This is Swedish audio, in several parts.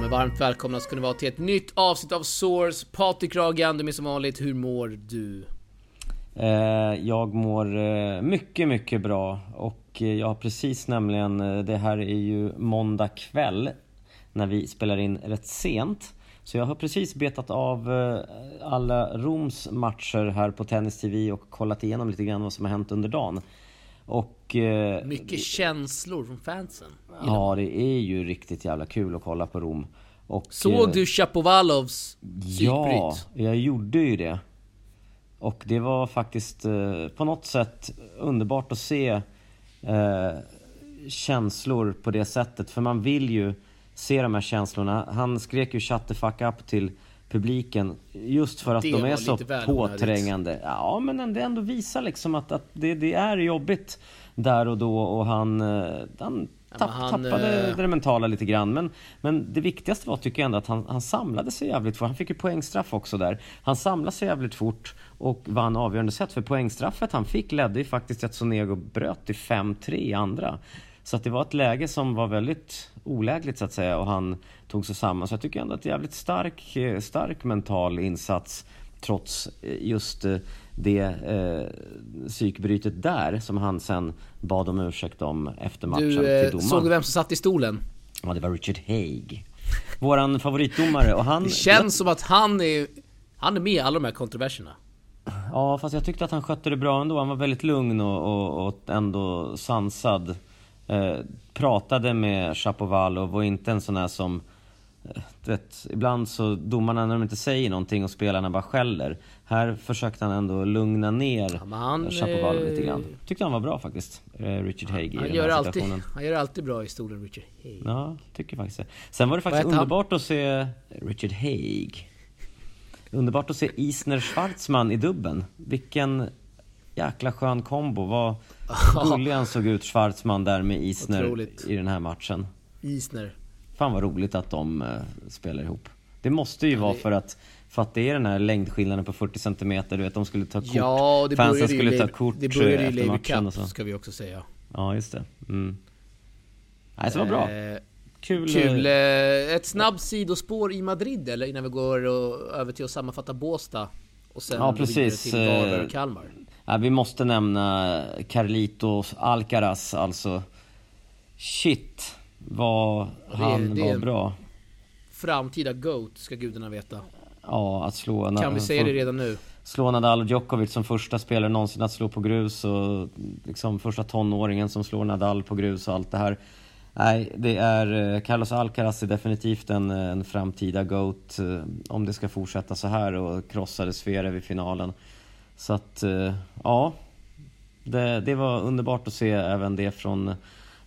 men varmt välkomna ska ni vara till ett nytt avsnitt av Source. Patrik Ragan, du är som vanligt. Hur mår du? Eh, jag mår eh, mycket, mycket bra och eh, jag har precis nämligen, det här är ju måndag kväll när vi spelar in rätt sent. Så jag har precis betat av alla Roms matcher här på Tennis TV och kollat igenom lite grann vad som har hänt under dagen. Och, eh, Mycket känslor från fansen. Ja, det är ju riktigt jävla kul att kolla på Rom. Och, Såg du Chapovalovs? Ja, jag gjorde ju det. Och det var faktiskt eh, på något sätt underbart att se eh, känslor på det sättet. För man vill ju se de här känslorna. Han skrek ju 'shut the fuck up' till publiken. Just för att det de är så påträngande. Ja, men det ändå visar liksom att, att det, det, är jobbigt där och då och han, eh, han, tapp, han tappade äh... det mentala lite grann. Men, men det viktigaste var tycker jag ändå att han, han samlade sig jävligt fort. Han fick ju poängstraff också där. Han samlade sig jävligt fort och vann avgörande set. För poängstraffet han fick ledde ju faktiskt att Sonego bröt till 5-3 i andra. Så att det var ett läge som var väldigt olägligt så att säga och han tog sig samman. Så jag tycker ändå att det är jävligt stark, eh, stark mental insats trots eh, just eh, det eh, psykbrytet där som han sen bad om ursäkt om efter matchen du, eh, till domaren. Såg du vem som satt i stolen? Ja, det var Richard Haig. Våran favoritdomare och han... Det känns som att han är, han är med i alla de här kontroverserna. Ja, fast jag tyckte att han skötte det bra ändå. Han var väldigt lugn och, och, och ändå sansad. Eh, pratade med Chapovalov och inte en sån här som... Eh, vet, ibland så domarna när de inte säger någonting och spelarna bara skäller. Här försökte han ändå lugna ner ja, han, Chapovalov lite grann. Tyckte han var bra faktiskt, eh, Richard Haig i han den gör här alltid, Han gör alltid bra i stolen, Richard Haig. Ja, tycker faktiskt det. Sen var det faktiskt underbart han? att se Richard Haig. Underbart att se Isner Schwarzman i dubben. Vilken jäkla skön kombo. Vad gullig han såg ut, Schwarzman där med Isner Otroligt. i den här matchen. Isner. Fan vad roligt att de uh, spelar ihop. Det måste ju ja, vara för att, för att det är den här längdskillnaden på 40 cm, du vet de skulle ta kort. Ja, det Fansen skulle ta kort Det började ju i Levi Cup, ska vi också säga. Ja, just det. Mm. Nej, så var bra. Eh, kul. Kul. Eh, ett snabbt sidospår i Madrid eller innan vi går över till att sammanfatta Båstad. Och sen ja, precis. till Varberg och Kalmar. Vi måste nämna Carlitos Alcaraz, alltså. Shit, vad han det, det var bra. Framtida GOAT, ska gudarna veta. Ja, att slå... Kan vi säga det redan nu? Slå Nadal och Djokovic som första spelare någonsin att slå på grus och liksom första tonåringen som slår Nadal på grus och allt det här. Nej, det är... Eh, Carlos Alcaraz är definitivt en, en framtida GOAT eh, om det ska fortsätta så här och krossade Sverige vid finalen. Så att, eh, ja. Det, det var underbart att se även det från,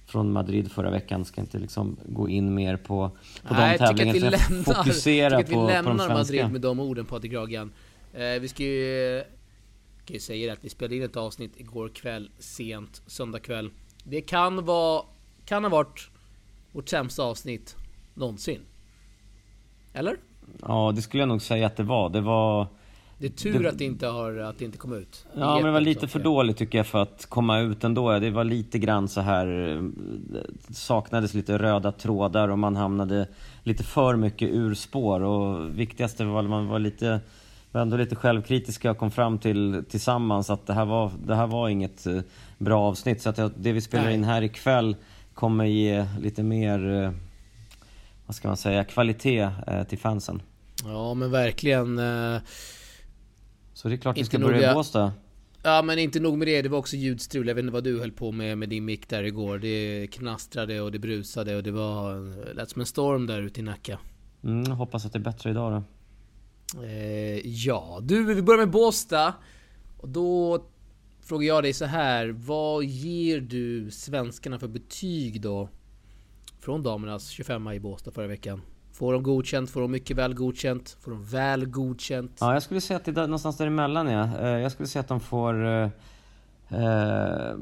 från Madrid förra veckan. Ska inte liksom gå in mer på, på Nej, de tävlingarna. Jag lämnar, fokusera jag på, vi lämnar på de Madrid med de orden Patrik Ragan. Eh, vi ska ju, kan ju säga att vi spelade in ett avsnitt igår kväll, sent, söndag kväll. Det kan vara, kan ha varit vårt sämsta avsnitt någonsin. Eller? Ja, det skulle jag nog säga att det var. Det var det är tur det, att, det inte har, att det inte kom ut. Ja, men det var lite för dåligt tycker jag för att komma ut ändå. Det var lite grann så här saknades lite röda trådar och man hamnade lite för mycket ur spår och viktigaste var att man var lite var ändå lite självkritiska och kom fram till tillsammans att det här var, det här var inget eh, bra avsnitt. Så att det vi spelar Nej. in här ikväll kommer ge lite mer, eh, vad ska man säga, kvalitet eh, till fansen. Ja men verkligen. Så det är klart vi ska börja i Båstad. Ja men inte nog med det, det var också ljudstrul. Jag vet inte vad du höll på med med din mick där igår. Det knastrade och det brusade och det var... lät som en storm där ute i Nacka. Mm, hoppas att det är bättre idag då. Eh, ja, du vi börjar med Båstad. Och då frågar jag dig så här. Vad ger du svenskarna för betyg då? Från damernas 25 i Båstad förra veckan. Får de godkänt? Får de mycket väl godkänt? Får de väl godkänt? Ja, jag skulle säga att det är någonstans däremellan ja. Eh, jag skulle säga att de får... Eh, eh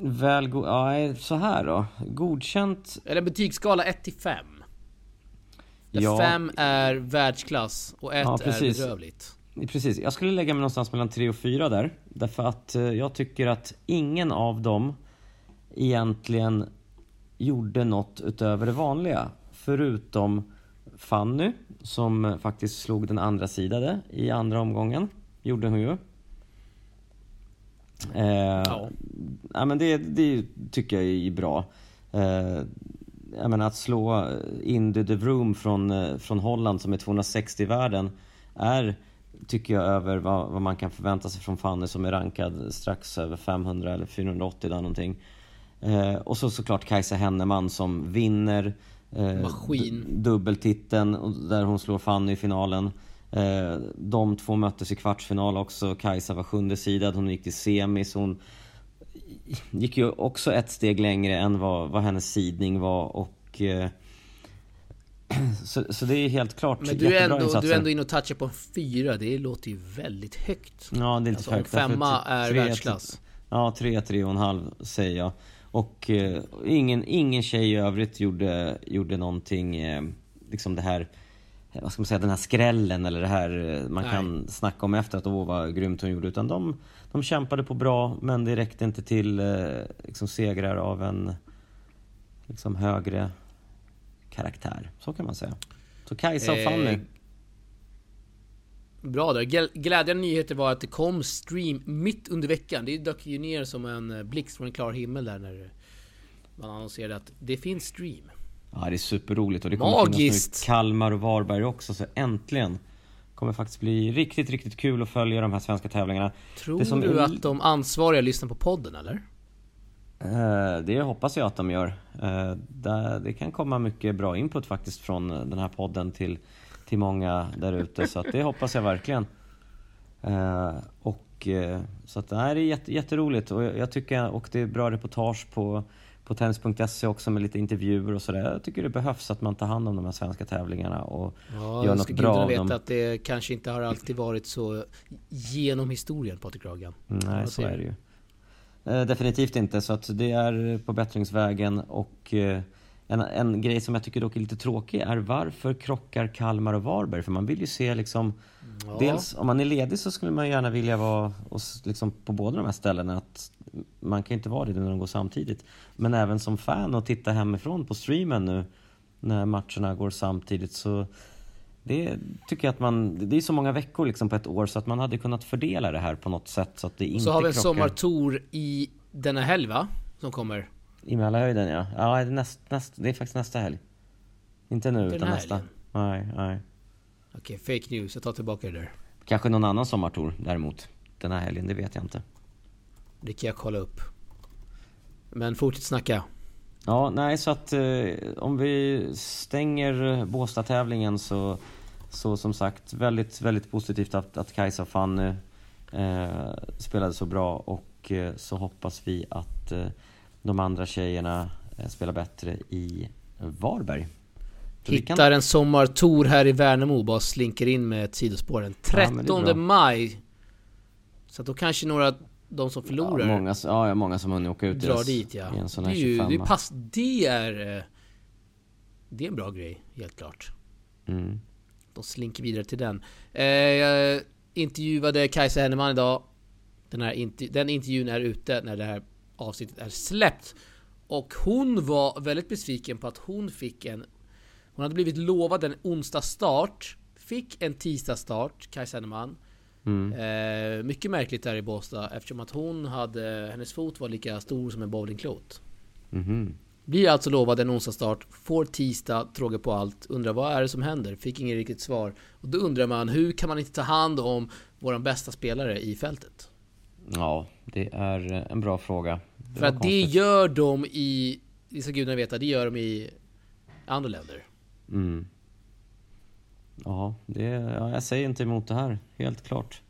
väl go ja, så här då. Godkänt... Eller betygsskala 1 till 5. Där ja. 5 är världsklass och 1 ja, är bedrövligt. Precis. Jag skulle lägga mig någonstans mellan 3 och 4 där. Därför att eh, jag tycker att ingen av dem egentligen gjorde något utöver det vanliga. Förutom Fanny som faktiskt slog den andra sidade i andra omgången. Gjorde hon ju. Eh, ja. ja. men det, det tycker jag är bra. Eh, jag menar att slå Indy de Vroom från, eh, från Holland som är 260 i världen är, tycker jag, över vad, vad man kan förvänta sig från Fanny som är rankad strax över 500 eller 480 där någonting. Eh, och så såklart Kajsa Henneman som vinner eh, dubbeltiteln där hon slår Fanny i finalen. Eh, de två möttes i kvartsfinal också. Kajsa var sjunde sidad, hon gick till semis. Hon gick ju också ett steg längre än vad, vad hennes sidning var och eh, så, så, det är helt klart Men du är, ändå, du är ändå inne och touchar på en fyra, det låter ju väldigt högt. Ja, det är lite alltså, högt. Om femma är tre, världsklass. Ja, tre, tre och en halv säger jag. Och eh, ingen, ingen tjej i övrigt gjorde, gjorde någonting, eh, liksom det här vad ska man säga, den här skrällen eller det här eh, man Nej. kan snacka om efter att åh vad grymt hon gjorde. Utan de, de kämpade på bra men det räckte inte till eh, liksom, segrar av en liksom, högre karaktär. Så kan man säga. Så Kajsa och Fanny. Eh, bra där. Glädjande nyheter var att det kom stream mitt under veckan. Det dök ju ner som en eh, blixt från en klar himmel där när man annonserade att det finns stream. Ja, det är superroligt och det kommer Magiskt. finnas nu i Kalmar och Varberg också, så äntligen kommer faktiskt bli riktigt, riktigt kul att följa de här svenska tävlingarna. Tror du är... att de ansvariga lyssnar på podden eller? Eh, det hoppas jag att de gör. Eh, det kan komma mycket bra input faktiskt från den här podden till, till många där ute, så det hoppas jag verkligen. Eh, och så att det här är jätte, jätteroligt och jag tycker, och det är bra reportage på på tennis.se också med lite intervjuer och sådär. Jag tycker det behövs att man tar hand om de här svenska tävlingarna och ja, gör något bra av dem. veta att det kanske inte har alltid varit så genom historien, Patrik Ragan. Nej, så är det ju. Eh, definitivt inte, så att det är på bättringsvägen och eh, en, en grej som jag tycker dock är lite tråkig är varför krockar Kalmar och Varberg? För man vill ju se liksom ja. Dels om man är ledig så skulle man gärna vilja vara och, liksom, på båda de här ställena. Att man kan inte vara det när de går samtidigt. Men även som fan och titta hemifrån på streamen nu när matcherna går samtidigt så det tycker jag att man, det är så många veckor liksom på ett år så att man hade kunnat fördela det här på något sätt så att det inte Så har vi en krockar. sommartour i denna helg va? Som kommer? I Mälarhöjden ja. Ja, det är, näst, näst, det är faktiskt nästa helg. Inte nu, utan nästa. Helgen. Nej, nej. Okej, fake news. Jag tar tillbaka det där. Kanske någon annan sommartour däremot. Den här helgen, det vet jag inte. Det kan jag kolla upp. Men fortsätt snacka. Ja, nej så att eh, om vi stänger Båstad-tävlingen så, så som sagt väldigt, väldigt positivt att, att Kajsa och Fanny eh, spelade så bra och eh, så hoppas vi att eh, de andra tjejerna eh, spelar bättre i Varberg. Hittar kan... en sommartour här i Värnamo, bara slinker in med ett sidospår den 13 ja, maj. Så att då kanske några, de som förlorar... Ja, många, ja, många som hunnit åka ut drar dit ja. i en sån här det är ju, det, pass, det är... Eh, det är en bra grej, helt klart. Mm. De slinker vidare till den. Eh, jag intervjuade Kajsa Henneman idag. Den, här intervju, den intervjun är ute när det här avsnittet är släppt. Och hon var väldigt besviken på att hon fick en hon hade blivit lovad en onsdag start. Fick en tisdag start, Kajsa Henneman. Mm. Eh, mycket märkligt där i Båstad eftersom att hon hade, hennes fot var lika stor som en bowlingklot. Mm. Blir alltså lovad en onsdag start, får tisdag, tråga på allt, undrar vad är det som händer? Fick inget riktigt svar. Och då undrar man, hur kan man inte ta hand om våran bästa spelare i fältet? Ja, det är en bra fråga. För att konstigt. det gör de i, det ska gudarna veta, det gör de i andra länder. Mm. Ja, det, ja, jag säger inte emot det här, helt klart.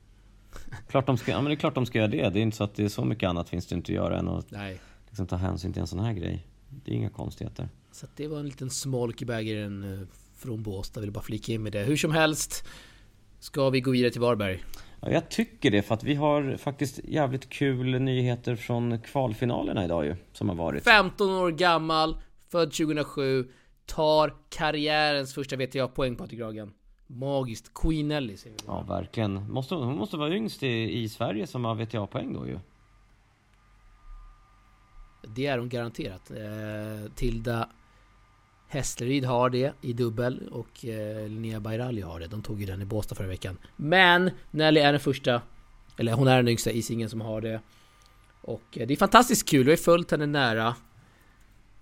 klart de ska, ja, men det är klart de ska göra det. Det är inte så att det är så mycket annat finns det inte att göra än att Nej. Liksom, ta hänsyn till en sån här grej. Det är inga konstigheter. Så det var en liten smolk i bägaren eh, från Båstad, vill bara flika in med det. Hur som helst, ska vi gå vidare till Varberg? Ja, jag tycker det, för att vi har faktiskt jävligt kul nyheter från kvalfinalerna idag ju, som har varit. 15 år gammal, född 2007 tar karriärens första VTA-poäng Patrik Ragan. Magiskt. Queen Ellie säger vi Ja, verkligen. Måste, hon måste vara yngst i, i Sverige som har VTA-poäng då ju. Det är hon garanterat. Eh, Tilda Hässelryd har det i dubbel och eh, Linnea Bairali har det. De tog ju den i Båstad förra veckan. Men Nelly är den första, eller hon är den yngsta i singeln som har det. Och eh, det är fantastiskt kul, vi har följt henne nära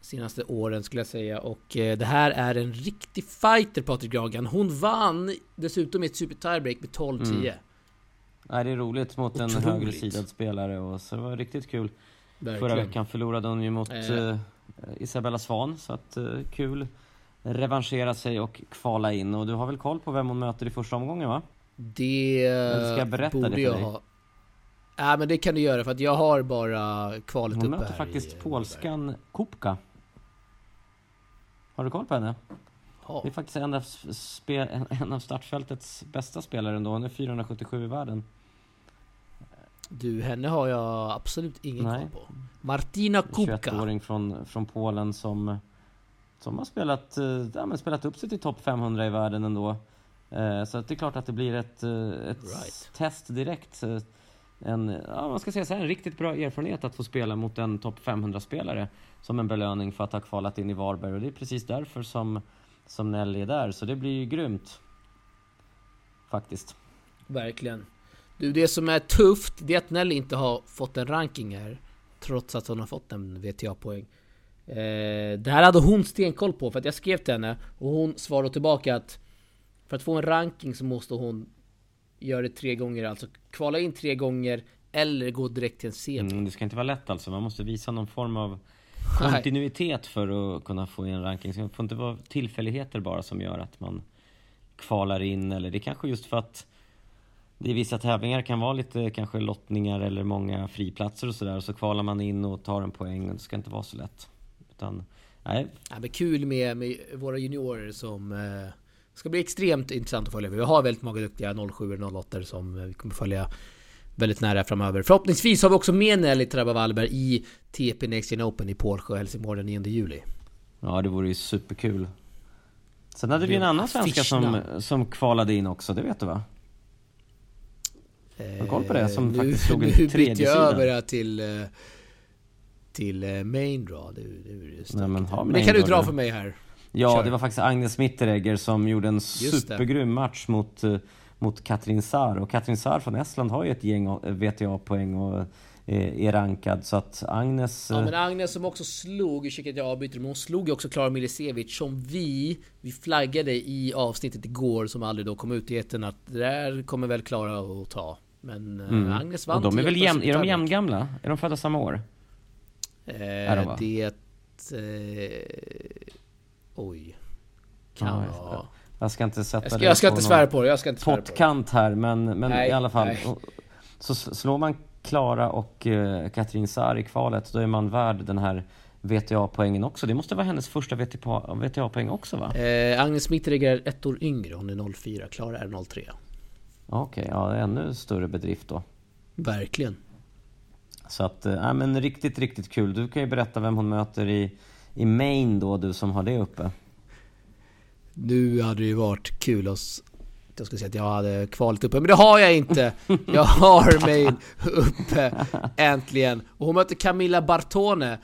senaste åren skulle jag säga och eh, det här är en riktig fighter Patrik Gragan. Hon vann dessutom i ett super tiebreak med 12-10. Mm. Nej, det är roligt mot Otroligt. en högre sidad spelare och så det var riktigt kul. Verkligen. Förra veckan förlorade hon ju mot eh. Eh Isabella Svan, så att eh, kul revanschera sig och kvala in. Och du har väl koll på vem hon möter i första omgången va? Det Eller ska jag berätta borde det för jag dig? ha. Ja men det kan du göra för att jag har bara kvalet uppe. Hon möter faktiskt i, polskan Kupka. Har du koll på henne? Ja. Det är faktiskt en av, en av startfältets bästa spelare ändå. Hon är 477 i världen. Du, henne har jag absolut ingen Nej. koll på. Martina Kupka. 21-åring från, från Polen som, som har spelat, eh, ja, spelat upp sig till topp 500 i världen ändå. Eh, så det är klart att det blir ett, eh, ett right. test direkt. En, ja, man ska säga så här, en riktigt bra erfarenhet att få spela mot en topp 500-spelare som en belöning för att ha kvalat in i Varberg. Och det är precis därför som, som Nelly är där, så det blir ju grymt. Faktiskt. Verkligen. Du, det som är tufft, det är att Nelly inte har fått en ranking här. Trots att hon har fått en VTA-poäng. Eh, det här hade hon stenkoll på, för att jag skrev till henne och hon svarade tillbaka att för att få en ranking så måste hon göra det tre gånger, alltså kvala in tre gånger eller gå direkt till en semi. Mm, det ska inte vara lätt alltså, man måste visa någon form av kontinuitet för att kunna få in en ranking. Så det får inte vara tillfälligheter bara som gör att man kvalar in, eller det är kanske just för att i vissa tävlingar kan vara lite kanske lottningar eller många friplatser och sådär. Så kvalar man in och tar en poäng. Det ska inte vara så lätt. Utan, nej. Ja, men kul med, med våra juniorer som eh, ska bli extremt intressant att följa. Vi har väldigt många duktiga 07 och 08 som vi kommer följa väldigt nära framöver. Förhoppningsvis har vi också med Nelly Trabba Wallberg i TP Next Gen Open i Pålsjö, Helsingborg den 9 juli. Ja, det vore ju superkul. Sen hade vi en annan svenska som, som kvalade in också, det vet du va? Har koll på det? Som nu, faktiskt slog en tredje. Nu bytte jag över till, eh, till eh, main draw. Det, det, Nej, men, men det kan du dra för mig här. Ja, Kör. det var faktiskt Agnes Mitteregger som gjorde en supergrym match mot, eh, mot Katrin Sar. Och Katrin Sar från Estland har ju ett gäng VTA-poäng och är rankad. Så att Agnes... Ja men Agnes som också slog, ursäkta att jag avbryter, men hon slog ju också Klara Milisevic som vi, vi flaggade i avsnittet igår som aldrig då kom ut i etern att det där kommer väl Klara att ta. Men eh, mm. Agnes vann och de är väl jäm, är de jämngamla? Är de födda samma år? Eh, är de, va? det... Eh, oj. Kan ja, jag, jag ska inte sätta jag ska, det Jag ska inte svära på det, jag ska inte svära på Pottkant här, men, men nej, i alla fall. Nej. Så slår man Klara och uh, Katrin Saar i kvalet, då är man värd den här VTA-poängen också. Det måste vara hennes första VTA-poäng också va? Eh, Agnes Mitteregger är ett år yngre, hon är 04. Klara är 03. Okej, okay, ja ännu större bedrift då. Verkligen. Så att, ja men riktigt, riktigt kul. Du kan ju berätta vem hon möter i, i Maine då, du som har det uppe. Nu hade det ju varit kul att jag skulle säga att jag hade kvalet uppe, men det har jag inte! Jag har Maine uppe, äntligen! Och hon möter Camilla Bartone,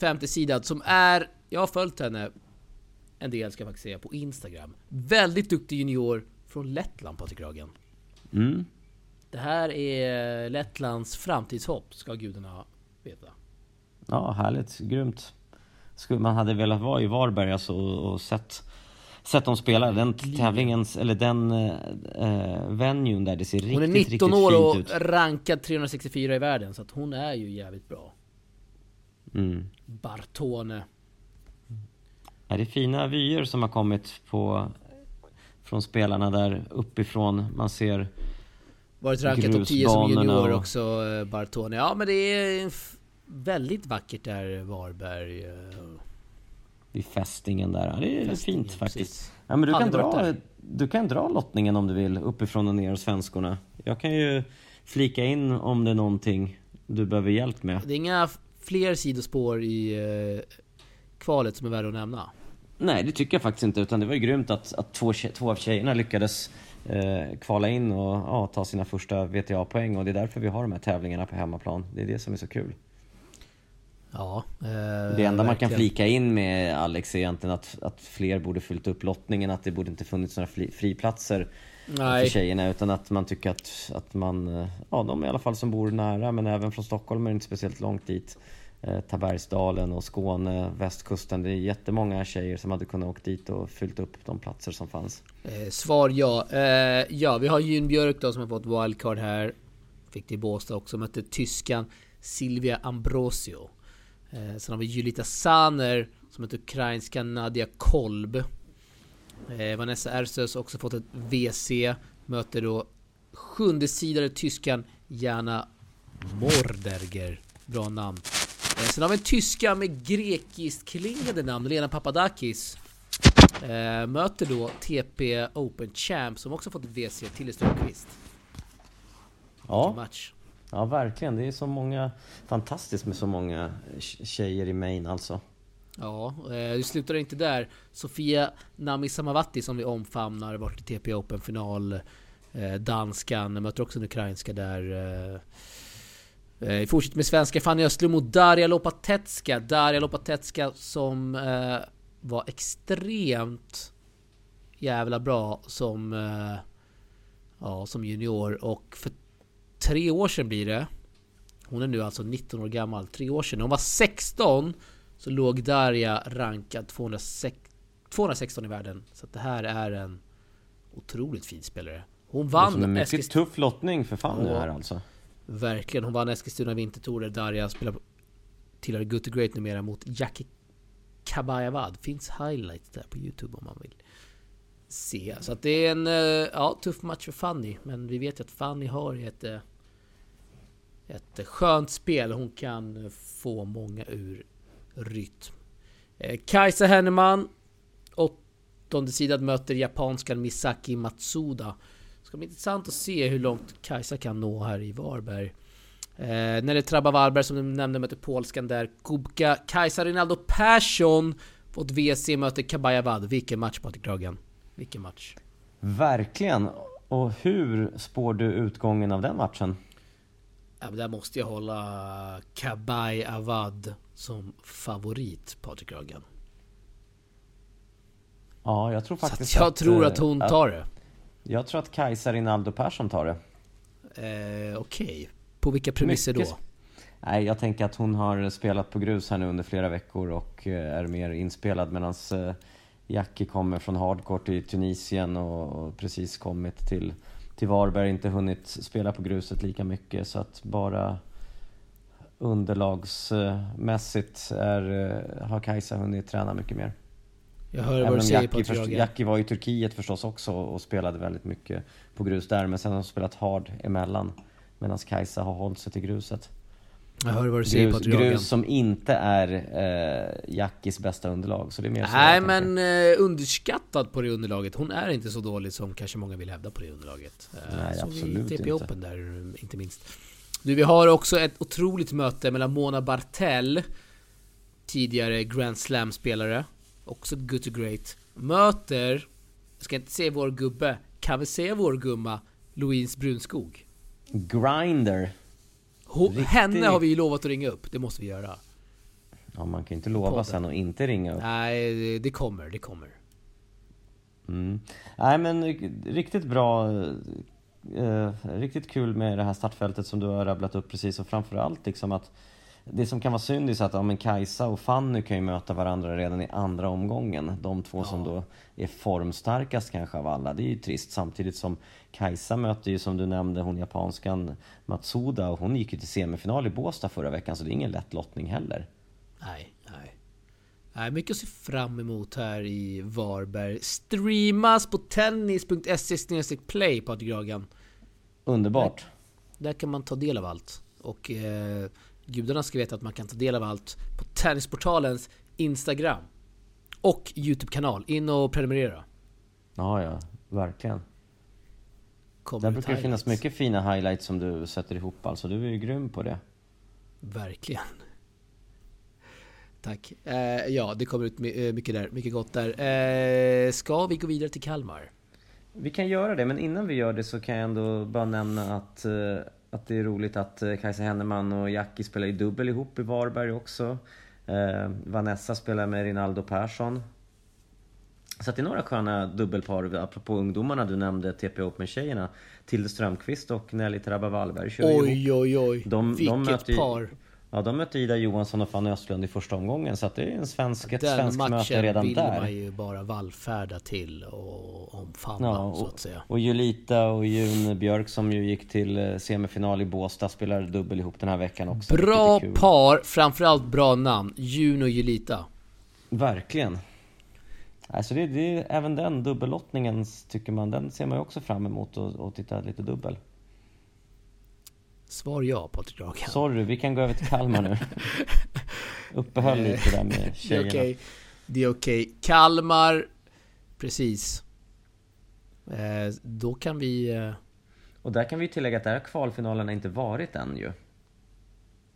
femte sidan, som är... Jag har följt henne en del ska jag faktiskt säga, på Instagram. Väldigt duktig junior från Lettland, Patrik Ragen. Mm. Det här är Lettlands framtidshopp, ska gudarna veta. Ja, härligt. Grymt. Man hade velat vara i Varberg alltså och sett, sett dem spela. Den tävlingen, eller den äh, venuen där, det ser riktigt, riktigt fint ut. Hon är 19 år och rankad 364 i världen, så att hon är ju jävligt bra. Mm. Bartone. Är det fina vyer som har kommit på från spelarna där uppifrån. Man ser Varit rankad topp 10 som junior och... också, eh, Bartone. Ja men det är väldigt vackert där, Varberg. Eh. Vid fästingen där. Det är fästingen, fint faktiskt. Ja, men du, kan dra, du kan dra lottningen om du vill, uppifrån och ner och svenskorna. Jag kan ju flika in om det är någonting du behöver hjälp med. Det är inga fler sidospår i eh, kvalet som är värda att nämna? Nej, det tycker jag faktiskt inte. Utan det var ju grymt att, att två, två av tjejerna lyckades eh, kvala in och ja, ta sina första VTA-poäng. Och det är därför vi har de här tävlingarna på hemmaplan. Det är det som är så kul. Ja, eh, det enda man kan flika in med Alex är egentligen att, att fler borde fyllt upp lottningen, att det borde inte funnits några fri, friplatser Nej. för tjejerna utan att man tycker att, att man, eh, ja de i alla fall som bor nära men även från Stockholm är det inte speciellt långt dit. Eh, Tabergsdalen och Skåne, västkusten. Det är jättemånga tjejer som hade kunnat åka dit och fyllt upp de platser som fanns. Eh, svar ja. Eh, ja, vi har Jun Björk då som har fått wildcard här. Fick det i Båstad också. Mötte tyskan Silvia Ambrosio. Eh, sen har vi Julita Saner som mötte ukrainska Nadia Kolb. Eh, Vanessa Ersös också fått ett WC. Möter då sjunde sidare tyskan Jana Morderger. Bra namn. Eh, sen har vi en tyska med grekiskt klingande namn, Lena Papadakis. Eh, möter då TP Open Champ som också fått ett WC, Tilde Strömqvist. Ja. Match. ja, verkligen. Det är så många... Fantastiskt med så många tjejer i main alltså. Ja, eh, det slutar inte där. Sofia Nami Samavati som vi omfamnar, varit i TP Open final. Danskan, möter också den ukrainska där. Eh, vi fortsätter med svenska. Fanny Östlund mot Darja Lopatetska. Darja Lopatetska som eh, var extremt jävla bra som, eh, ja, som junior. Och för tre år sedan blir det. Hon är nu alltså 19 år gammal. Tre år sedan. När hon var 16 så låg Darja rankad 206, 216 i världen. Så det här är en otroligt fin spelare. Hon vann... Det är en mycket Eskils... tuff lottning för Fanny här alltså. Verkligen. Hon vann Eskilstuna Vintertour Darja spelar tillhör Good to Great numera mot Jackie Kabayavad. Finns highlights där på Youtube om man vill se. Så att det är en eh, ja, tuff match för Fanny. Men vi vet ju att Fanny har ett, eh, ett skönt spel. Hon kan få många ur rytm. Eh, Kajsa Henneman, åttonde sidan möter japanskan Misaki Matsuda ska bli intressant att se hur långt Kajsa kan nå här i Varberg. Eh, när det Trabba Varberg som du nämnde möter polskan där. Kubka, Kajsa Rinaldo Persson fått WC möter Kabayavad. Vilken match Patrik Dragan. Vilken match. Verkligen. Och hur spår du utgången av den matchen? Ja, men där måste jag hålla Kabay Avad som favorit, Patrik Dragan. Ja, jag tror faktiskt Så jag att, tror att hon tar det. Jag tror att Kajsa Rinaldo Persson tar det. Eh, Okej. Okay. På vilka premisser Mycket... då? Nej, jag tänker att hon har spelat på grus här nu under flera veckor och eh, är mer inspelad medan eh, Jackie kommer från hardcore till Tunisien och precis kommit till, till Varberg, inte hunnit spela på gruset lika mycket så att bara underlagsmässigt är, eh, har Kajsa hunnit träna mycket mer. Jag hör vad du säger Jackie, först, Jackie var i Turkiet förstås också och spelade väldigt mycket på grus där. Men sen har hon spelat hard emellan. Medan Kajsa har hållit sig till gruset. Jag hör vad du säger grus, Grus som inte är eh, Jackies bästa underlag. Så det är mer Nej men eh, underskattad på det underlaget. Hon är inte så dålig som kanske många vill hävda på det underlaget. Eh, Nej absolut TP inte. Open där inte minst. Du, vi har också ett otroligt möte mellan Mona Bartell Tidigare Grand Slam-spelare också good to great, möter, jag ska inte säga vår gubbe, kan vi säga vår gumma, Louise Brunskog? Grinder. Henne har vi ju lovat att ringa upp, det måste vi göra. Ja, man kan ju inte lova Podden. sen och inte ringa upp. Nej, det, det kommer, det kommer. Mm. Nej men riktigt bra, eh, riktigt kul med det här startfältet som du har rabblat upp precis och framförallt liksom att det som kan vara synd är så att ja, men Kajsa och Fanny kan ju möta varandra redan i andra omgången. De två ja. som då är formstarkast kanske av alla. Det är ju trist. Samtidigt som Kajsa möter ju som du nämnde hon japanskan Matsuda och hon gick ju till semifinal i Båstad förra veckan så det är ingen lätt lottning heller. Nej, nej. Nej, mycket att se fram emot här i Varberg. Streamas på tennis.se play Patrik Gragan. Underbart. Där, där, kan man ta del av allt. Och eh, Gudarna ska veta att man kan ta del av allt på Tennisportalens Instagram och Youtube-kanal. In och prenumerera. Ja, ja, verkligen. Där brukar det finnas mycket fina highlights som du sätter ihop alltså. Du är ju grym på det. Verkligen. Tack. Eh, ja, det kommer ut eh, mycket där. Mycket gott där. Eh, ska vi gå vidare till Kalmar? Vi kan göra det, men innan vi gör det så kan jag ändå bara nämna att eh, att det är roligt att eh, Kajsa Henneman och Jackie spelar i dubbel ihop i Varberg också. Eh, Vanessa spelar med Rinaldo Persson. Så att det är några sköna dubbelpar, apropå ungdomarna du nämnde, TP Open-tjejerna. Tilde Strömqvist och Nelly Trabba Wallberg kör Oj, ihop. oj, oj, de, vilket de par! Ja, de mötte Ida Johansson och Fanny Östlund i första omgången så att det är en svensk, ett svenskt möte redan där. Den matchen vill man ju bara vallfärda till och omfamna ja, och, så att säga. Och Julita och Jun Björk som ju gick till eh, semifinal i Båstad spelar dubbel ihop den här veckan också. Bra par, framförallt bra namn. Jun och Julita. Verkligen. Alltså det, det, även den dubbellottningen tycker man, den ser man ju också fram emot och, titta lite dubbel. Svar ja, Patrik Rakan. Sorry, vi kan gå över till Kalmar nu. Uppehöll lite där med tjejerna. Det är okej. Okay. Är. Okay. Kalmar, precis. Eh, då kan vi... Eh... Och där kan vi tillägga att där har kvalfinalerna inte varit än ju.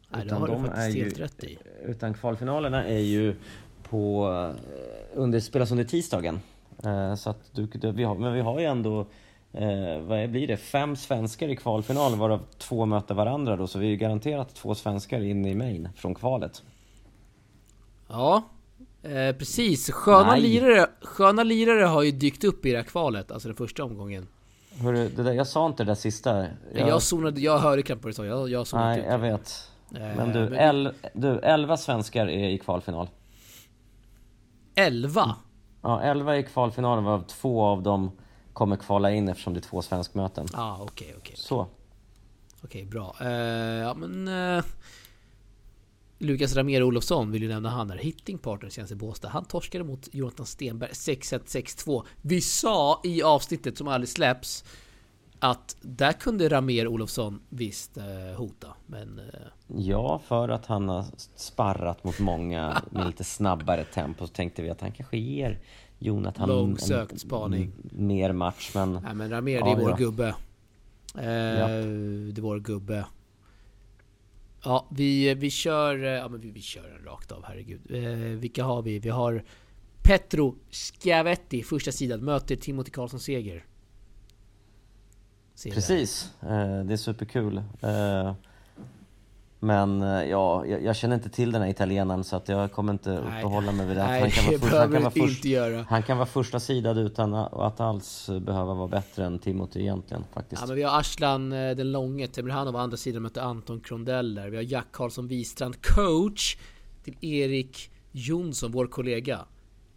Nej, det har du faktiskt helt rätt i. Utan kvalfinalerna är ju på... Eh, under, spelas under tisdagen. Eh, så att du, vi har, men vi har ju ändå eh, vad blir det? Fem svenskar i kvalfinalen varav två möter varandra då, så vi är garanterat två svenskar inne i main från kvalet. Ja, eh, precis. Sköna lirare, sköna lirare har ju dykt upp i det här kvalet, alltså den första omgången. Hörru, det där, jag sa inte det där sista. Jag, jag zonade, jag hörde knappt vad du sa, jag, jag zonade Nej, ut. jag vet. Eh, men du, men... El, du, elva svenskar är i kvalfinal. Elva? Ja, elva i kvalfinalen varav två av dem kommer kvala in eftersom det är två svenskmöten. Ja, ah, okej, okay, okej. Okay. Så. Okej, okay, bra. Uh, ja, men... Uh, Lukas Ramer Olofsson vill ju nämna han här. Hitting partner senast i Båstad. Han torskade mot Jonathan Stenberg 6-1, 6-2. Vi sa i avsnittet som aldrig släpps att där kunde Ramer Olofsson visst uh, hota, men... Ja, för att han har sparrat mot många med lite snabbare tempo så tänkte vi att han kanske ger Jonathan Långsökt spaning. Mer match men... Nej men Ramer, det är vår gubbe. Eh, det är vår gubbe. Ja, vi, vi kör... Eh, ja men vi, vi kör den rakt av, herregud. Eh, vilka har vi? Vi har Petro Schiavetti, första sidan, möter Timothy Karlsson Seger. Precis, eh, det är superkul. Eh, men eh, ja, jag, jag, känner inte till den här italienaren så att jag kommer inte nej, uppehålla mig vid det. Nej, han kan vara, först, han kan vara först, inte göra. Han kan vara första sidad utan att alls behöva vara bättre än Timothy egentligen faktiskt. Ja men vi har Arslan eh, den långe, Temirhanov å andra sidan möter Anton Krondell där. Vi har Jack Karlsson Wistrand, coach till Erik Jonsson, vår kollega.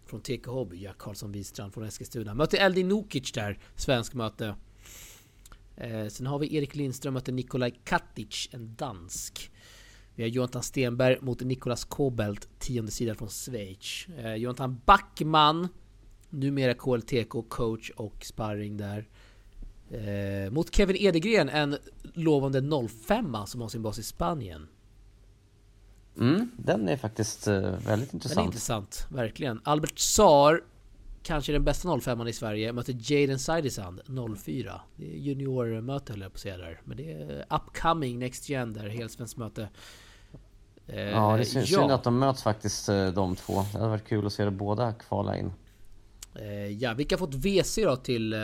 Från TK Hobby, Jack Karlsson Wistrand från Eskilstuna. Möter Eldin Nukic där, svensk möte. Eh, sen har vi Erik Lindström möter Nikolaj Katic, en dansk. Vi har Jonathan Stenberg mot Nikolas Kobelt, tionde sidan från Schweiz. Eh, Jonathan Backman, numera KLTK, coach och sparring där. Eh, mot Kevin Edegren, en lovande 05 som har sin bas i Spanien. Mm, den är faktiskt uh, väldigt intressant. Den är intressant, verkligen. Albert Saar kanske den bästa 05 i Sverige, möter Jaden Sidesand 04. Det är juniormöte höll jag på att säga där. Men det är upcoming Next Gen där, helsvenskt möte. Eh, ja, det är synd, ja. att de möts faktiskt eh, de två. Det hade varit kul att se det båda kvala in. Eh, ja, vilka har fått WC då till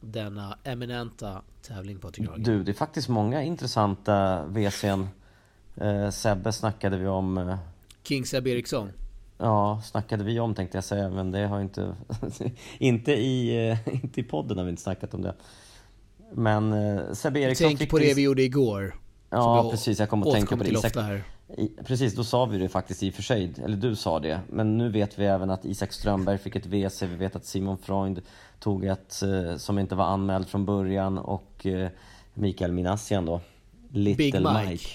denna eminenta tävling på Grage? Du, det är faktiskt många intressanta WC'n. Eh, Sebbe snackade vi om. Eh, King Sebbe Eriksson. Ja, snackade vi om tänkte jag säga, men det har inte... inte, i, eh, inte i podden har vi inte snackat om det. Men eh, Sebbe Eriksson Tänk på det vi gjorde igår. Ja, precis. Jag kom att tänka på det. Isak, i, precis, då sa vi det faktiskt i och för sig. Eller du sa det. Men nu vet vi även att Isak Strömberg fick ett WC. Vi vet att Simon Freund tog ett eh, som inte var anmäld från början. Och eh, Mikael Minassian då. Little Big Mike. Mike.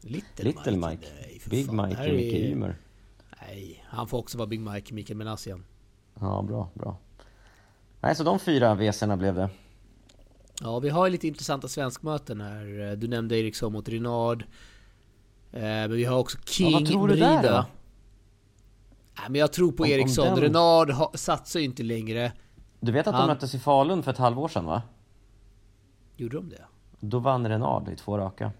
Little, Little Mike. Mike. Nej, Big Mike är Micke Ymer. Nej, han får också vara Big Mike, Mikael Menassian. Ja, bra, bra. Nej, så de fyra WC'na blev det. Ja, vi har lite intressanta svenskmöten här. Du nämnde Eriksson mot Renard. Eh, men vi har också King ja, vad tror du Merida. Där, Nej, men jag tror på om, Eriksson. Om den... Renard satsar ju inte längre. Du vet att Han... de möttes i Falun för ett halvår sedan va? Gjorde de det? Då vann Renard i två raka.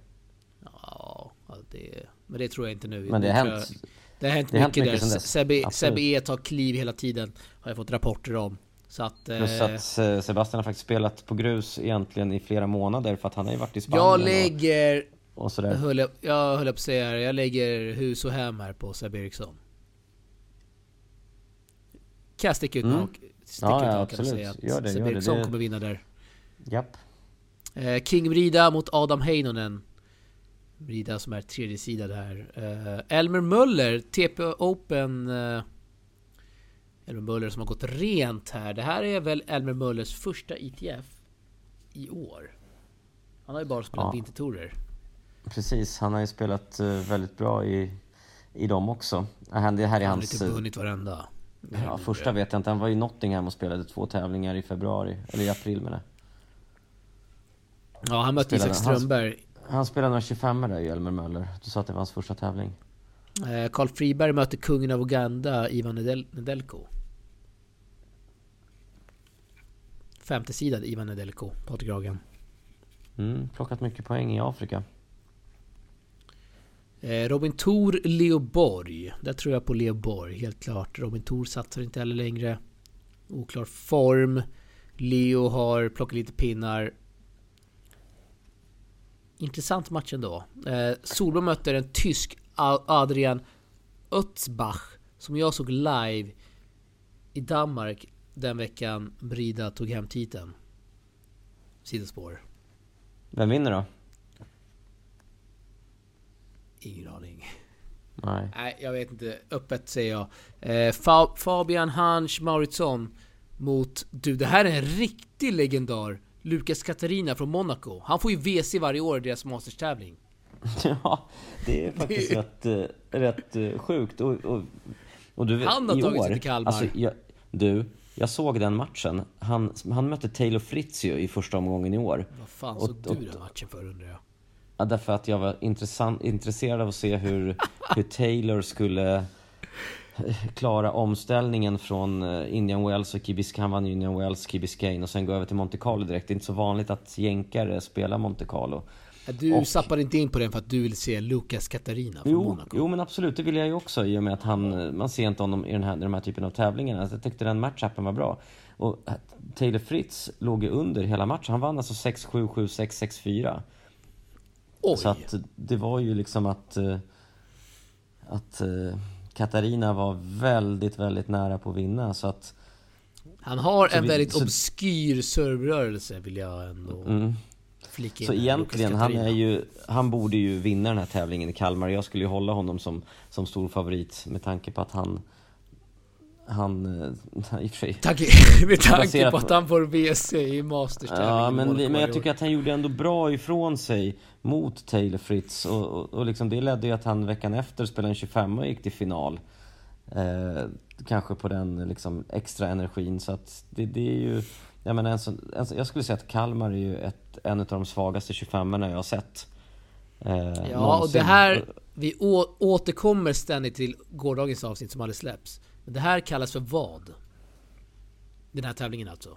Ja, det... men det tror jag inte nu. Men det, har hänt det har hänt det mycket, mycket där. Sebbe E tar kliv hela tiden. Har jag fått rapporter om. Så att, Plus att eh, Sebastian har faktiskt spelat på grus egentligen i flera månader för att han har ju varit i Spanien. Jag lägger... Och, och sådär. Jag höll, jag höll på att säga jag lägger hus och hem här på Seb Eriksson. Kan jag sticka ut mm. sticka ja, ja, absolut. Säga att gör det, Seb Eriksson kommer vinna där. Japp. Eh, King Brida mot Adam Heinonen. Brida som är tredje sida där. Eh, Elmer Möller, TP Open. Eh, Elmer Möller som har gått rent här. Det här är väl Elmer Möllers första ETF i år. Han har ju bara spelat ja. vintertorer. Precis, han har ju spelat eh, väldigt bra i, i dem också. Det här är han har inte vunnit varenda. Ja, första vet jag inte. Han var i Nottingham och spelade två tävlingar i februari, eller i april med det. Ja, han mötte Isak Strömberg. Han, han spelade några 25 där i Elmer Möller. Du sa att det var hans första tävling. Eh, Karl Friberg mötte kungen av Uganda, Ivan Nedel Nedelko. Femte sidan Ivan Nedelko, Patrik Ragen. Mm, plockat mycket poäng i Afrika. Eh, Robin Tor, Leo Borg. Där tror jag på Leo Borg, helt klart. Robin Tor satsar inte heller längre. Oklar form. Leo har plockat lite pinnar. Intressant match ändå. Eh, Solblom möter en tysk Adrian Ötzbach som jag såg live i Danmark den veckan Brida tog hem titeln. Sidospår. Vem vinner då? Ingen aning. Nej. Nej, jag vet inte. Öppet säger jag. Eh, Fabian Hansch Mauritsson mot... Du, det här är en riktig legendar. Lukas Katarina från Monaco. Han får ju WC varje år i deras Masters-tävling. Ja, det är faktiskt det... rätt, äh, rätt äh, sjukt. Och, och, och du, han har tagit år, sig till Kalmar. Alltså, jag, du, jag såg den matchen. Han, han mötte Taylor Fritz ju i första omgången i år. Vad fan såg du den matchen för undrar jag? Ja, därför att jag var intresserad av att se hur, hur Taylor skulle klara omställningen från eh, Indian Wells och Key han vann Indian Wells, Key Biscayne och sen gå över till Monte Carlo direkt. Det är inte så vanligt att jänkare spelar Monte Carlo. Du och, sappade inte in på den för att du vill se Lucas Katarina från jo, Monaco? Jo, men absolut, det vill jag ju också i och med att han, man ser inte honom i den här, den här typen av tävlingar. Alltså, jag tyckte den matchupen var bra. Och eh, Taylor Fritz låg ju under hela matchen. Han vann alltså 6-7, 7-6, 6-4. Oj. Så att det var ju liksom att... Eh, att eh, Katarina var väldigt, väldigt nära på att vinna så att... Han har en vi, väldigt så, obskyr servrörelse vill jag ändå mm. Flika in. Så egentligen, han är ju... Han borde ju vinna den här tävlingen i Kalmar. Jag skulle ju hålla honom som, som stor favorit med tanke på att han han, eh, i och för sig Tack, Med tanke på att han får WC i Masters Ja men, men jag tycker att han gjorde ändå bra ifrån sig Mot Taylor Fritz och, och, och liksom det ledde ju att han veckan efter spelade en 25 och gick till final eh, Kanske på den liksom extra energin så att det, det är ju Jag menar, en, en, jag skulle säga att Kalmar är ju ett, en av de svagaste 25 jag har sett eh, Ja någonsin. och det här Vi å, återkommer ständigt till gårdagens avsnitt som aldrig släpps men det här kallas för vad? Den här tävlingen alltså.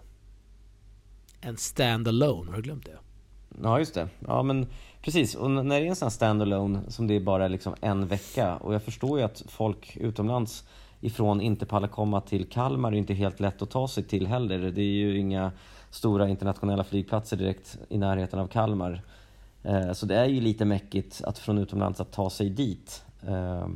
En stand-alone, har du glömt det? Ja, just det. Ja, men precis. Och när det är en sån här stand-alone som det är bara liksom en vecka och jag förstår ju att folk utomlands ifrån inte pallar komma till Kalmar är inte helt lätt att ta sig till heller. Det är ju inga stora internationella flygplatser direkt i närheten av Kalmar. Eh, så det är ju lite mäckigt att från utomlands att ta sig dit. Eh,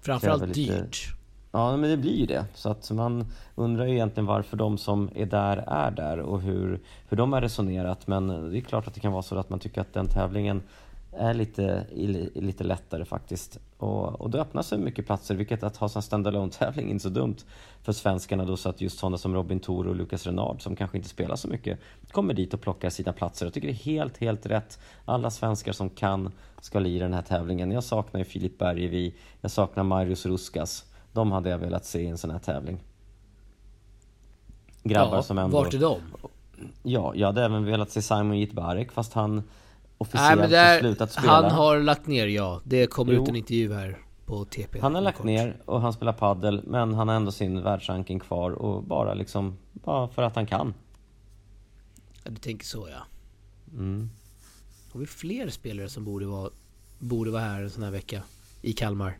Framförallt dyrt. Ja, men det blir ju det. Så att man undrar ju egentligen varför de som är där är där och hur, hur de har resonerat. Men det är klart att det kan vara så att man tycker att den tävlingen är lite, lite lättare faktiskt. Och, och då öppnar sig mycket platser, vilket att ha en standalone tävling är inte så dumt för svenskarna då så att just sådana som Robin Tor och Lucas Renard som kanske inte spelar så mycket kommer dit och plockar sina platser. Jag tycker det är helt, helt rätt. Alla svenskar som kan ska lira den här tävlingen. Jag saknar ju Filip Bergevi, jag saknar Marius Ruskas. De hade jag velat se i en sån här tävling. Grabbar ja, som ändå... vart är de? Ja, jag hade även velat se Simon Jitbarek fast han officiellt Nej, har slutat spela. Han har lagt ner ja, det kommer jo. ut en intervju här på TP. Han har lagt kort. ner och han spelar paddel men han har ändå sin världsranking kvar och bara liksom, bara för att han kan. Ja, du tänker så ja. Mm. Har vi fler spelare som borde vara, borde vara här en sån här vecka? I Kalmar?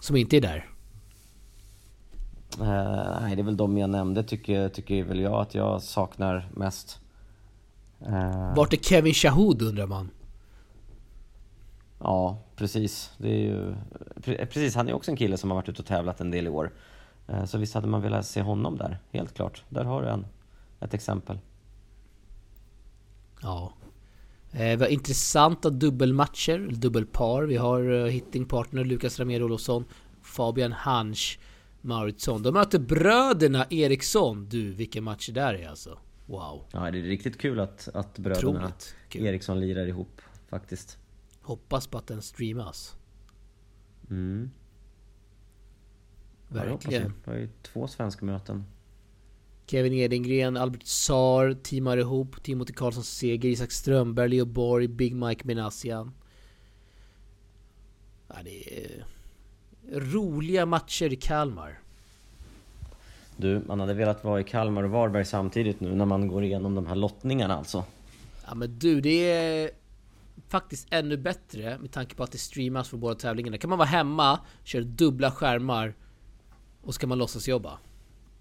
Som inte är där? Uh, nej, det är väl de jag nämnde tycker, tycker väl jag att jag saknar mest. Uh, Vart är Kevin Shahood undrar man? Ja, precis. Det är ju, precis, han är också en kille som har varit ute och tävlat en del i år. Uh, så visst hade man velat se honom där, helt klart. Där har du en, ett exempel. Ja. Eh, vi har intressanta dubbelmatcher, dubbelpar. Vi har hittingpartner Lukas Ramiro Olofsson, Fabian Hansch Mauritsson. De möter bröderna Eriksson. Du, vilken match det där är alltså. Wow. Ja, det är riktigt kul att, att bröderna Eriksson lirar ihop faktiskt. Hoppas på att den streamas. Mm. Verkligen. Ja, det var ju två svenska möten. Kevin Edengren, Albert Sar teamar ihop. Timothy Karlsson seger, Isak Strömberg, Leo Borg, Big Mike Menasian. Ja, det är roliga matcher i Kalmar. Du, man hade velat vara i Kalmar och Varberg samtidigt nu när man går igenom de här lottningarna alltså. Ja men du, det är faktiskt ännu bättre med tanke på att det streamas för båda tävlingarna. kan man vara hemma, köra dubbla skärmar och så kan man låtsas jobba.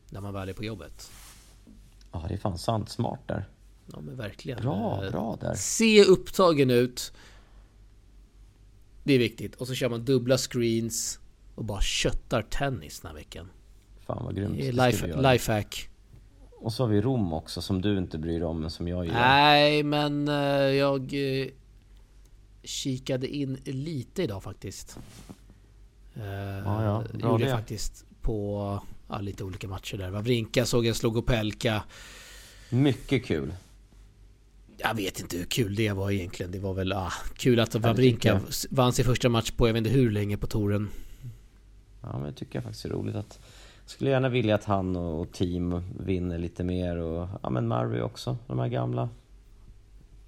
När man väl är på jobbet. Ja, det är fan sant smart där. Ja men verkligen. Bra, eh, bra där. Se upptagen ut. Det är viktigt. Och så kör man dubbla screens och bara köttar tennis den här veckan. Fan vad grymt. Life, lifehack. Och så har vi Rom också som du inte bryr dig om men som jag gör. Nej men uh, jag uh, kikade in lite idag faktiskt. Uh, ja, ja. Bra gjorde det. faktiskt på ja, lite olika matcher där. Wawrinka såg jag slog Opelka. Mycket kul. Jag vet inte hur kul det var egentligen. Det var väl ah, kul att Wawrinka vann sin första match på jag vet inte hur länge på touren. Ja, men det tycker jag faktiskt är roligt att... Skulle gärna vilja att han och team vinner lite mer och... Ja men Murray också, de här gamla.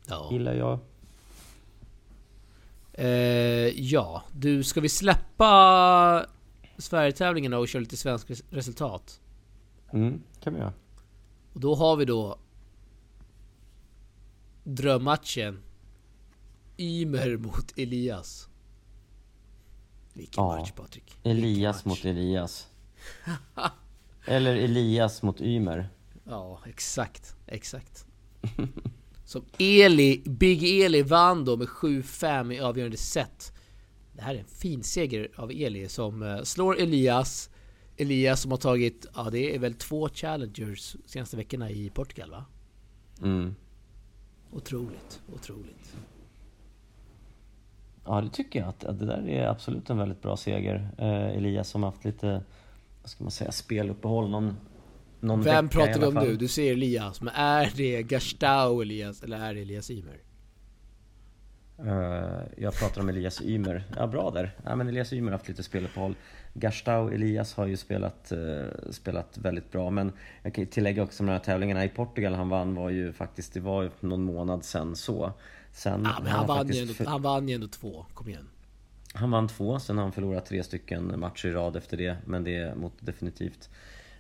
Ja. Gillar jag. Eh, ja, du ska vi släppa Sverigetävlingen och köra lite svensk resultat? Mm, kan vi göra. Och då har vi då drömmatchen Ymer mot Elias. Vilken ja. match Patrik. Elias match. mot Elias. Eller Elias mot Ymer. Ja, exakt. Exakt. Som Eli, Big Eli vann då med 7-5 i avgörande set. Det här är en fin seger av Eli som uh, slår Elias. Elias som har tagit, ja det är väl två challengers senaste veckorna i Portugal va? Mm. Otroligt, otroligt. Ja, det tycker jag. Att, att det där är absolut en väldigt bra seger. Eh, Elias som haft lite, vad ska man säga, speluppehåll någon, någon Vem pratar vi om nu? Du säger Elias, men är det Gastau Elias eller är det Elias Ymer? Uh, jag pratar om Elias Ymer. Ja, bra där. Ja, men Elias Ymer har haft lite speluppehåll. Gastau Elias har ju spelat, uh, spelat väldigt bra. Men jag kan tillägga också de här tävlingarna i Portugal han vann var ju faktiskt, det var ju någon månad sen så. Sen ja, men han, vann ju ändå, han vann ju ändå två, kom igen. Han vann två, sen har han förlorat tre stycken matcher i rad efter det. Men det är mot definitivt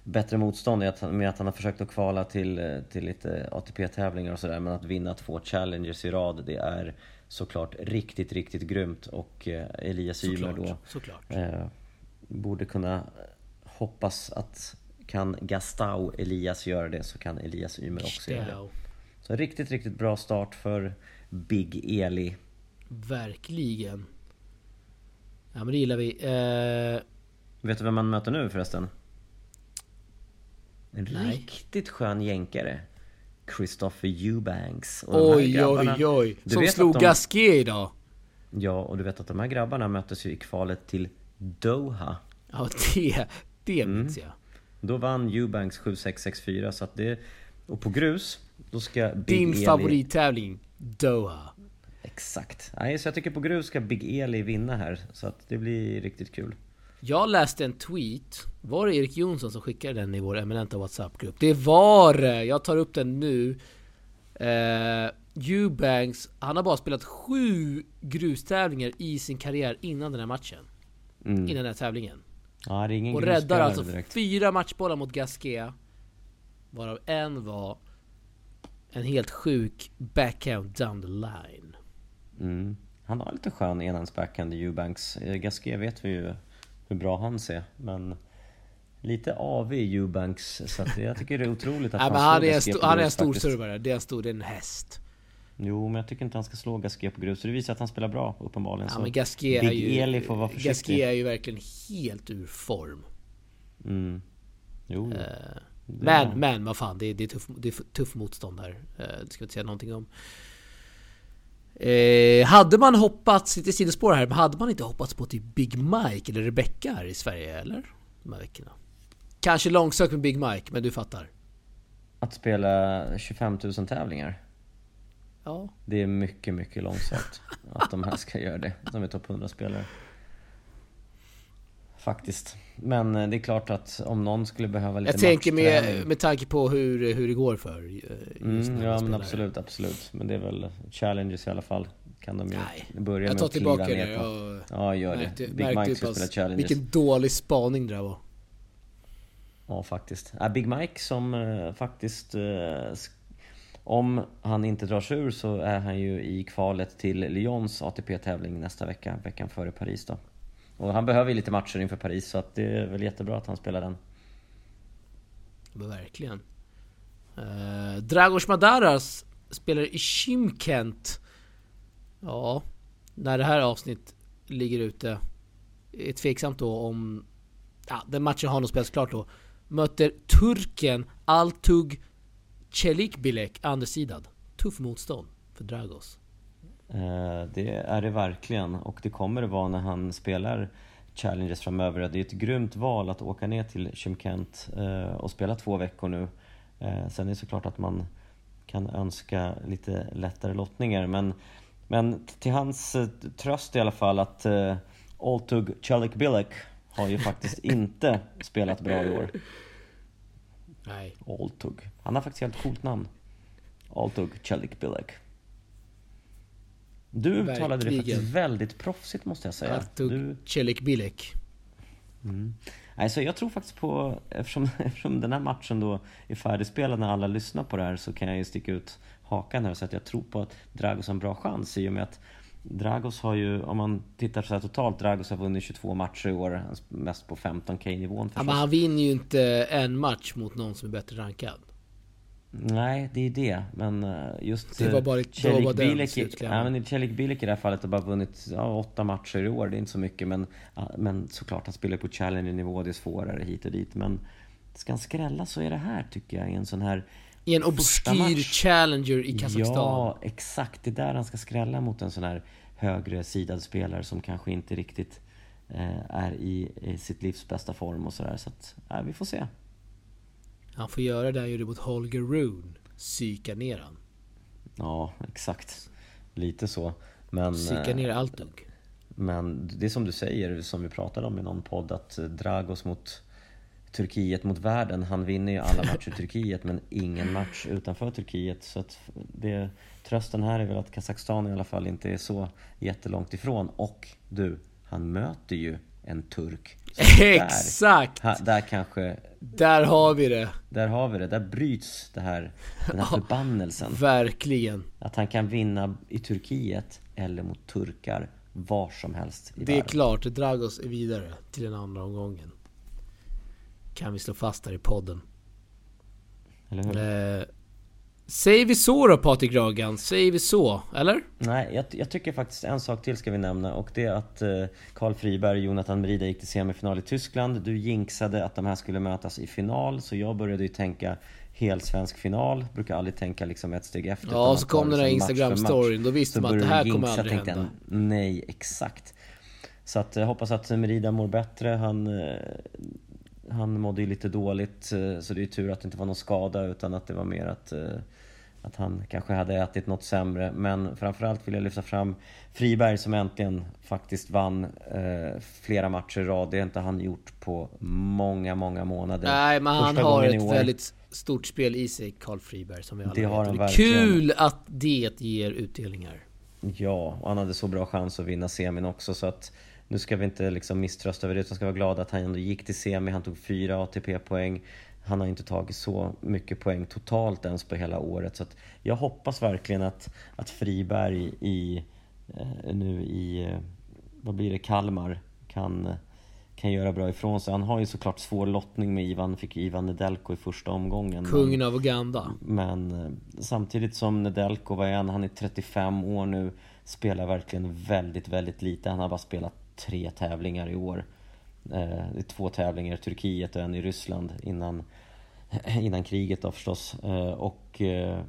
bättre motstånd med att han har försökt att kvala till, till lite ATP-tävlingar och sådär. Men att vinna två challengers i rad, det är såklart riktigt, riktigt grymt. Och eh, Elias Ymer då såklart. Eh, borde kunna hoppas att kan Gastau Elias göra det så kan Elias Ymer också göra det. Så riktigt, riktigt bra start för Big Eli. Verkligen. Ja men det gillar vi. Eh... Vet du vem man möter nu förresten? En Nej. riktigt skön jänkare. Christopher Eubanks. Och oj, grabbarna, oj, oj. Som slog de... Gasquet idag. Ja, och du vet att de här grabbarna möttes ju i kvalet till Doha. Ja, det, det mm. minns jag. Då vann Eubanks 7-6-6-4 så att det... Och på grus, då ska Big Din Eli... favorittävling, Doha. Exakt. Nej, så jag tycker på grus ska Big Eli vinna här. Så att det blir riktigt kul. Jag läste en tweet. Var det Erik Jonsson som skickade den i vår eminenta WhatsApp-grupp? Det var det! Jag tar upp den nu. Uh, Eubanks, han har bara spelat sju grustävlingar i sin karriär innan den här matchen. Mm. Innan den här tävlingen. Ja, det är ingen och räddar alltså direkt. fyra matchbollar mot Gasquet. Varav en var en helt sjuk backhand down the line. Mm. Han har lite skön enhands backhand i Eubanks. Gasquet vet vi ju hur bra han ser. Men lite av i Eubanks. Så jag tycker det är otroligt att han, men han, är en slår sto- han är en stor servare, det är en stor, det är en häst. Jo, men jag tycker inte han ska slå Gasquet på grus. Så det visar att han spelar bra, uppenbarligen. Ja men Gasquet är ju... Eli får vara försiktig. Gasquet är ju verkligen helt ur form. Mm. Jo, Eh, det Men, men vad fan, det är, det är, tuff, det är tuff motstånd här. Eh, Det ska vi inte säga någonting om. Eh, hade man hoppats, lite sidospår här, men hade man inte hoppats på typ Big Mike eller Rebecca här i Sverige eller? De här veckorna. Kanske långsökt med Big Mike, men du fattar. Att spela 25 000 tävlingar. Ja. Det är mycket, mycket långsökt att de här ska göra det. De är topp 100-spelare. Faktiskt. Men eh, det är klart att om någon skulle behöva lite Jag tänker med, med tanke på hur, hur det går för eh, Mm, ja men absolut, absolut. Men det är väl challenges i alla fall. Kan de ju Nej, börja Jag med tar att kliva tillbaka det. ner på. Jag Ja, gör det. märkte, Big märkte Mike hur ska pass- spela challenges. Vilken dålig spaning det där var. Ja, faktiskt. Ja, Big Mike som eh, faktiskt... Sk- om han inte drar sig ur så är han ju i kvalet till Lyons ATP-tävling nästa vecka, veckan före Paris då. Och han behöver ju lite matcher inför Paris så att det är väl jättebra att han spelar den. Verkligen. Eh, Dragos Madaras spelar i Shymkent. Ja, när det här avsnitt ligger ute. Är tveksamt då om... Ja, den matchen har nog spelats klart då. Möter turken Altug Celikbilek andresidad. Tuff motstånd för Dragos. Eh, Det är det verkligen och det kommer det vara när han spelar Challenges framöver. Det är ett grymt val att åka ner till Shymkent eh, och spela två veckor nu. Eh, Sen är det såklart att man kan önska lite lättare lottningar men, men till hans tröst i alla fall att Oltug Celikbilek har ju faktiskt inte spelat bra i år. Nej. Oltug. Han har faktiskt ett helt coolt namn. Oltug Celikbilek. Du uttalade det Verkligen. faktiskt väldigt proffsigt måste jag säga. Altug Du, Çelikbilek. nej, så jag tror faktiskt på, eftersom, eftersom den här matchen då är färdigspelad när alla lyssnar på det här så kan jag ju sticka ut hakan här och säga att jag tror på att Dragos har en bra chans i och med att Dragos har ju, om man tittar så här totalt, Dragos har vunnit 22 matcher i år, mest på 15k nivån Ja, förstås. men han vinner ju inte en match mot någon som är bättre rankad. Nej, det är det. Men eh, just... Det var bara- det var bara Celik slutklämmen. ja, Celik Bilek i det här fallet har bara vunnit ja, åtta matcher i år. Det är inte så mycket. Men, men såklart, han spelar på Challenger-nivå. Det är svårare hit och dit. Men ska han skrälla så är det här, tycker jag, i en sån här... I en obskyr challenger i Kazakstan. Ja, exakt. Det är där han ska skrälla mot en sån här högre sidad spelare som kanske inte riktigt eh, är i, i sitt livs bästa form och sådär. Så att, ja, vi får se. Han får göra det han gjorde mot Holger Rune. Psyka ner han. Ja, exakt. Lite så. Men... Psyka eh, ner Altug. Men det är som du säger, som vi pratade om i någon podd, att Dragos mot Turkiet mot världen. Han vinner ju alla matcher i Turkiet men ingen match utanför Turkiet. Så att det, trösten här är väl att Kazakstan i alla fall inte är så jättelångt ifrån. Och du, han möter ju en turk. Där- Exakt! ha- Där kanske, Där har vi det. där har vi det. Där bryts det här, den här förbannelsen. Verkligen. Att han kan vinna i Turkiet eller mot turkar var som helst i Det är världen. klart, Dragos är vidare till den andra omgången. Kan vi slå fast här i podden. Eller hur? Eh, säger vi så då Patrik Ragan? Säger vi så? Eller? Nej, jag, jag tycker faktiskt en sak till ska vi nämna och det är att eh, Karl Friberg och Jonathan Merida gick till semifinal i Tyskland. Du jinxade att de här skulle mötas i final, så jag började ju tänka hel svensk final. Brukar aldrig tänka liksom ett steg efter. Ja, så kom den här som match för match. Instagram-storyn. Då visste Så man att det här du kommer jinxa, aldrig tänkte hända. Nej, exakt. Så att jag hoppas att Merida mår bättre. Han, eh, han mådde ju lite dåligt, eh, så det är ju tur att det inte var någon skada utan att det var mer att eh, att han kanske hade ätit något sämre. Men framförallt vill jag lyfta fram Friberg som äntligen faktiskt vann eh, flera matcher i rad. Det har inte han gjort på många, många månader. Nej, men han Första har gången i ett väldigt stort spel i sig, Karl Friberg, som vi alla Det har vet. han Och det är verkligen. kul att det ger utdelningar. Ja, och han hade så bra chans att vinna semin också så att nu ska vi inte liksom misströsta över det utan ska vara glada att han ändå gick till semi. Han tog fyra ATP-poäng. Han har inte tagit så mycket poäng totalt ens på hela året. Så jag hoppas verkligen att, att Friberg i, eh, nu i, eh, vad blir det, Kalmar kan, kan göra bra ifrån sig. Han har ju såklart svår lottning med Ivan, fick Ivan Nedelko i första omgången. Kungen av Uganda. Men eh, samtidigt som Nedelko, vad är han? Han är 35 år nu. Spelar verkligen väldigt, väldigt lite. Han har bara spelat tre tävlingar i år. Eh, två tävlingar i Turkiet och en i Ryssland innan, innan kriget då förstås. Eh, och, eh,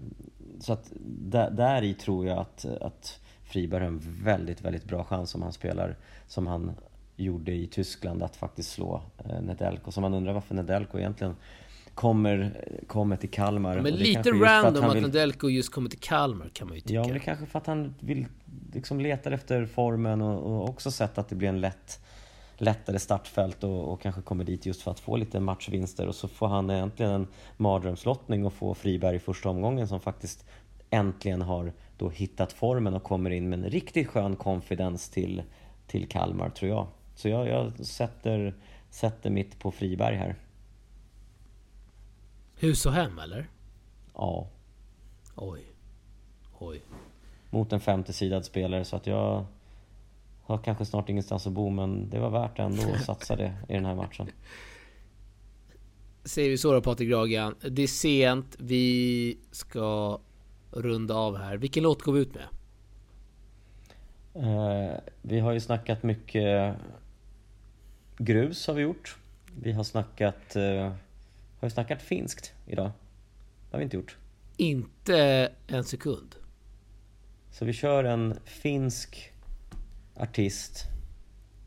så att där, där i tror jag att, att Friberg har en väldigt, väldigt bra chans om han spelar som han gjorde i Tyskland att faktiskt slå eh, Nedelko. Så man undrar varför Nedelko egentligen kommer, kommer till Kalmar. Men lite random att, vill... just kommer till Kalmar kan man ju tycka. Ja, men det kanske för att han vill liksom letar efter formen och, och också sett att det blir en lätt lättare startfält och, och, kanske kommer dit just för att få lite matchvinster och så får han egentligen en mardrömslottning och få Friberg i första omgången som faktiskt äntligen har då hittat formen och kommer in med en riktigt skön confidence till, till Kalmar tror jag. Så jag, jag sätter, sätter mitt på Friberg här. Hus och hem eller? Ja. Oj. Oj. Mot en femtesidad spelare så att jag har kanske snart ingenstans att bo men det var värt ändå att satsa det i den här matchen. Säger vi så då Patrik Gragan. Det är sent, vi ska runda av här. Vilken låt går vi ut med? Uh, vi har ju snackat mycket grus har vi gjort. Vi har snackat, uh, har vi snackat finskt idag? Det har vi inte gjort. Inte en sekund. Så vi kör en finsk artist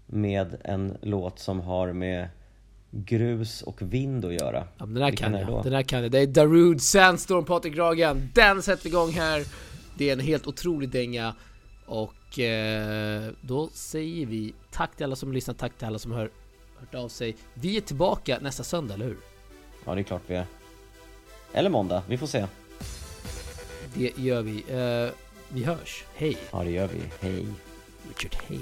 med en låt som har med grus och vind att göra. Ja, den här kan jag. Den här kan jag. Det är Darude Sandstorm, Patrik Gragen. Den sätter vi igång här. Det är en helt otrolig dänga. Och eh, då säger vi tack till alla som lyssnat, tack till alla som har hört av sig. Vi är tillbaka nästa söndag, eller hur? Ja, det är klart vi är. Eller måndag, vi får se. Det gör vi. Eh, vi hörs. Hej! Ja, det gör vi. Hej! Richard Haig.